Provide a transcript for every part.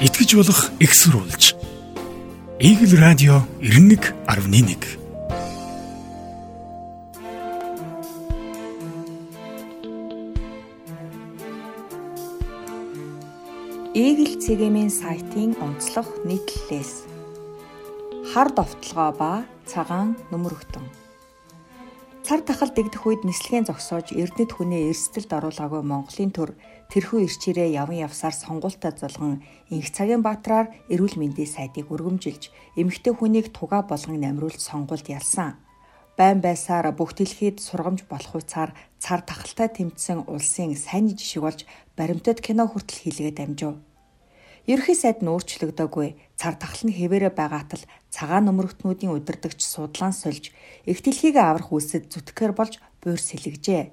итгэж болох экссурулж. Игэл радио 91.1 Игэл цэгийн сайтын онцлог нийтлэлээс. Хар довтлогоо ба цагаан нөмөрөгтөн Цар тахал дэгдэх үед нислэгийн зогсоож Эрдэнэт хүнээ эрсдэлд оруулаагүй Монголын төр тэрхүү ирчээрээ яван явсаар сонгуультай золгон инх цагийн баатраар эрүүл мэндийн сайдыг өргөмжилж эмэгтэй хүнийг тугаа болгон намруулж сонгуульд ялсан. Байн байсаар бүх дэлхийд сургамж болох хуйцаар цар тахалтай тэмцсэн улсын сайн жишг болж баримтат кино хүртэл хийлгээд амжив. Ерхий сайд нь өөрчлөгдөөгүй цар тахал нь хэвээрээ байгаатал цагаан нөмрөгтнүүдийн удирдагч судлаан сольж их дэлхийг аврах үйлсэд зүтгэр болж буур сэлгэжээ.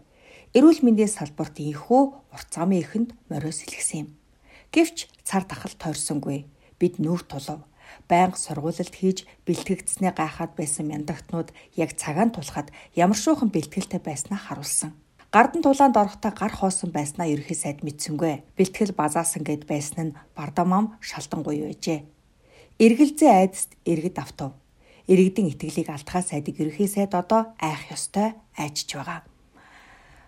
Эрүүл мэндийн салбарт инхүү урт замын ихэнд морио сэлгсэн юм. Гэвч цар тахал тойрсонгүй. Бид нүүр тулав. Байнга сургуульд хийж бэлтгэгдснээ гайхаад байсан мяндагтнууд яг цагаан тулахад ямар шуухан бэлтгэлтэй байснаа харуулсан. Гардан тулаанд орохдоо гар хоосон байснаа ерхий сайд мэдсэнгүй. Бэлтгэл базаасан гэд байсан нь бардамам шалтангуй байжээ. Эргэлзээ айдаст иргэд автав. Иргэдийн итгэлийг алдхаа сайдыг ерхий сайд одоо айх ёстой айчж байгаа.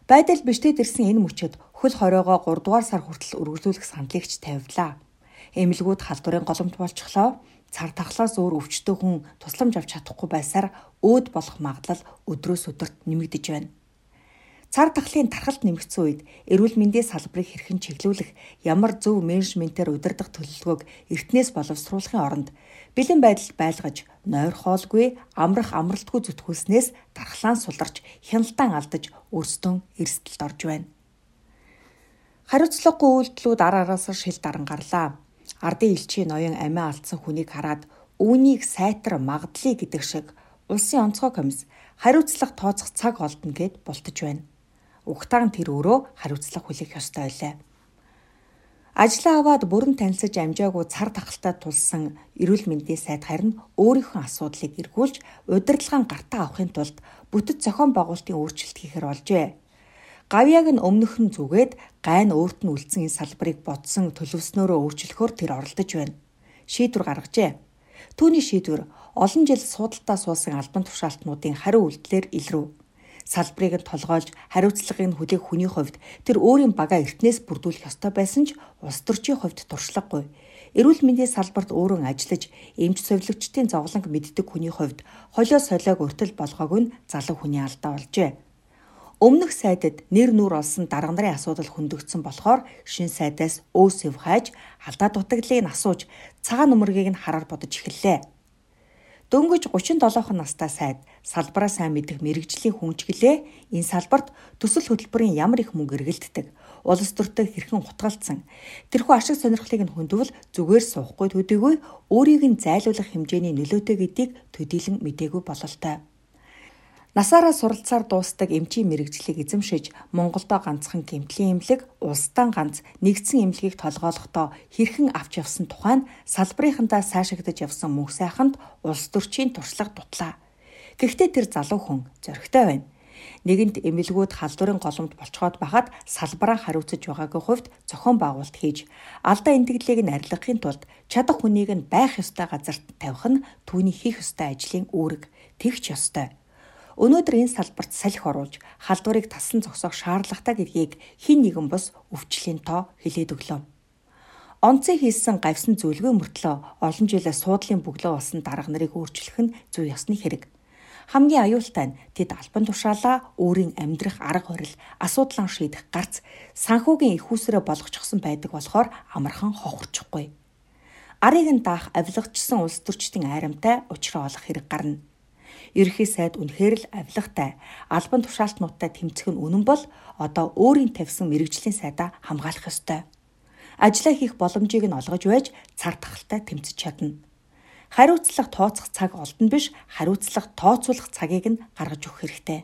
Байдал биштэд ирсэн энэ мөчөд хөл хориогоо 3 дугаар сар хүртэл үргэлжлүүлэх саналыг ч тавилаа. Эмнэлгүүд халдварын голомт болчихлоо. Цар тахлаас өөр өвчтөө хүн тусламж авч чадахгүй байсаар өөд болох магадлал өдрөөс өдөрт нэмэгдэж байна. Цар тахлын тархалт нэмэгдсэн үед эрүүл мэндийн салбарыг хэрхэн чиглүүлэх, ямар зөв менежментээр удирдах төлөвлөгөөг эртнээс боловсруулахын оронд бэлэн байдалд байлгаж, нойр хоолгүй, амрах амралтгүй зүтгүүлснээс тархлаан суларч, хяналтан алдаж өрстөн эрсдэлд орж байна. Хариуцлагагүй үйлдэлүүд ар араас шил даран гарлаа. Ардын элчийн ноён амиа алдсан хүнийг хараад үүнийг сайтар магадлыг гэдэг шиг улсын онцгой комисс хариуцлага тооцох цаг олдно гэд болтож байна угтаан тэр өөрөө хариуцлага хүлээх ёстой байлаа. Ажлаа аваад бүрэн танилцаж амжаагүй цар тахалтай тулсан эрүүл мэндийн сайд харин өөрийнхөө асуудлыг эргүүлж удирдлагын гартаа авахын тулд бүтэц зохион байгуулалтын өөрчлөлт хийхээр болжээ. Гавьяг нь өмнөх нь зүгээд гайн өөрт нь үлдсэн энэ салбарыг бодсон төлөвснөөрөө өөрчлөхөөр тэр оролдож байна. Шийдвэр гаргажээ. Түүний шийдвэр олон жил суудалтаа суусан албан тушаалтнуудын хариу үйлдэлээр илрв салбарыг нь толгойлж хариуцлагыг нь хүлээх хүний хувьд тэр өөрийн багаа эртнээс бүрдүүлэх ёстой байсан ч улс төрчийн хувьд туршлагагүй. Эрүүл мэндийн салбарт өөрөө ажиллаж эмч совилогчдын зовлонг мэддэг хүний хувьд холио солиог өртөл болгоог нь залуу хүний алдаа болжээ. Өмнөх сайдад нэр нүр олсон дарга нарын асуудал хөндөгдсөн болохоор шин сайдаас өөсөв хайж алдаа дутагдлыг нь асууж цагаан нөмөргийг нь хараар бодож эхэллээ. Дөнгөж 37 настай сайд. Салбараа сайн мэдэх мэрэгжлийн хүн ч гэлээ. Энэ салбарт төсөл хөтөлбөрийн ямар их мөнгө эргэлддэг? Улс төртөг хэрхэн хутгалцсан? Тэрхүү ашиг сонирхлыг нь хөндөвл зүгээр суухгүй төдийгүй. Өөрийг нь зайлуулах хэмжээний нөлөөтэй гэдгийг төдийлөн мдээгүй бололтой. Насаараа суралцаар дуустдаг эмчийн мэрэгжлийг эзэмшиж Монголдо ганцхан гэмтлийн эмнэлэг улсдаа ганц нэгдсэн эмнэлгийг толгойлохдоо хэрхэн авч явсан тухай нь салбарынхандаа сайшаагдаж явсан мөнх сайханд улс төрчийн туршлага дутлаа. Гэхдээ тэр залуу хүн зөрөгтэй байна. Нэгэнт эмнэлгүүд халдварын голомт болцоход бахад салбараа хариуцаж байгаагийн хувьд зохион байгуулалт хийж алдаа эндэглэлийг нь арилгахын тулд чадах хүнийг нь байх ёстой газарт тавих нь түүний хийх ёстой ажлын үүрэг тэгч ёстой. Өнөөдөр энэ салбарт салхи оруулж халдварыг тасан зогсоох шаардлагатай гэдгийг хин нэгэн бус өвчлийн тоо хэлээд өглөө. Онцгой хийсэн гавьсан зөвлөгөө мөртлөө олон жилээ суудлын бөглөө болсон дарга нарыг өөрчлөх нь зөв ёсны хэрэг. Хамгийн аюултай нь тэд албан тушаалаа өөрийн амьдрах арга барил асуудлаа шийдэх гарц санхүүгийн их усрээ болгочихсон байдаг болохоор амархан хохорчихгүй. Арыг нь даах авилгачсан улс төрчдийн айрамтай учраа олох хэрэг гарна ерхий сайд үнэхээр л авилгатай албан тушаалтнуудтай тэмцэх нь үнэн бол одоо өөрийн тавьсан мэрэгжлийн сайдаа хамгаалах ёстой. Ажлаа хийх боломжийг нь олгож байж цар тахалтай тэмцэж чадна. Хариуцлага тооцох цаг олдно биш, хариуцлага тооцоолох цагийг нь гаргаж өгөх хэрэгтэй.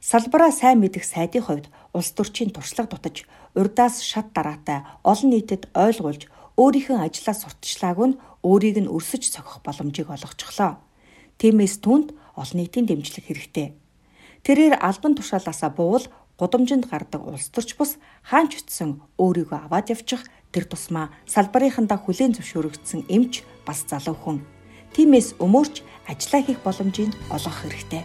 Салбараа сайн мэдэх сайдын хувьд улс төрчийн туршлага дутаж, урдаас шат дараатай олон нийтэд ойлгуулж, өөрийнхөө ажлаа сурталчлааг нь өөрийг нь өрсөж цохих боломжийг олгочихлоо. Тиймээс түнд олон нийтийн дэмжлэг хэрэгтэй. Тэрээр албан тушаалаасаа буул гудамжинд гардаг улс төрч бус хаанч утсан өөрийгөө аваад явчих Тэр тусмаа салбарынхандаа хүлээн зөвшөөрөгдсөн эмч бас залуу хүн. Тиймээс өмөрч ажиллаа хийх боломжийг олгох хэрэгтэй.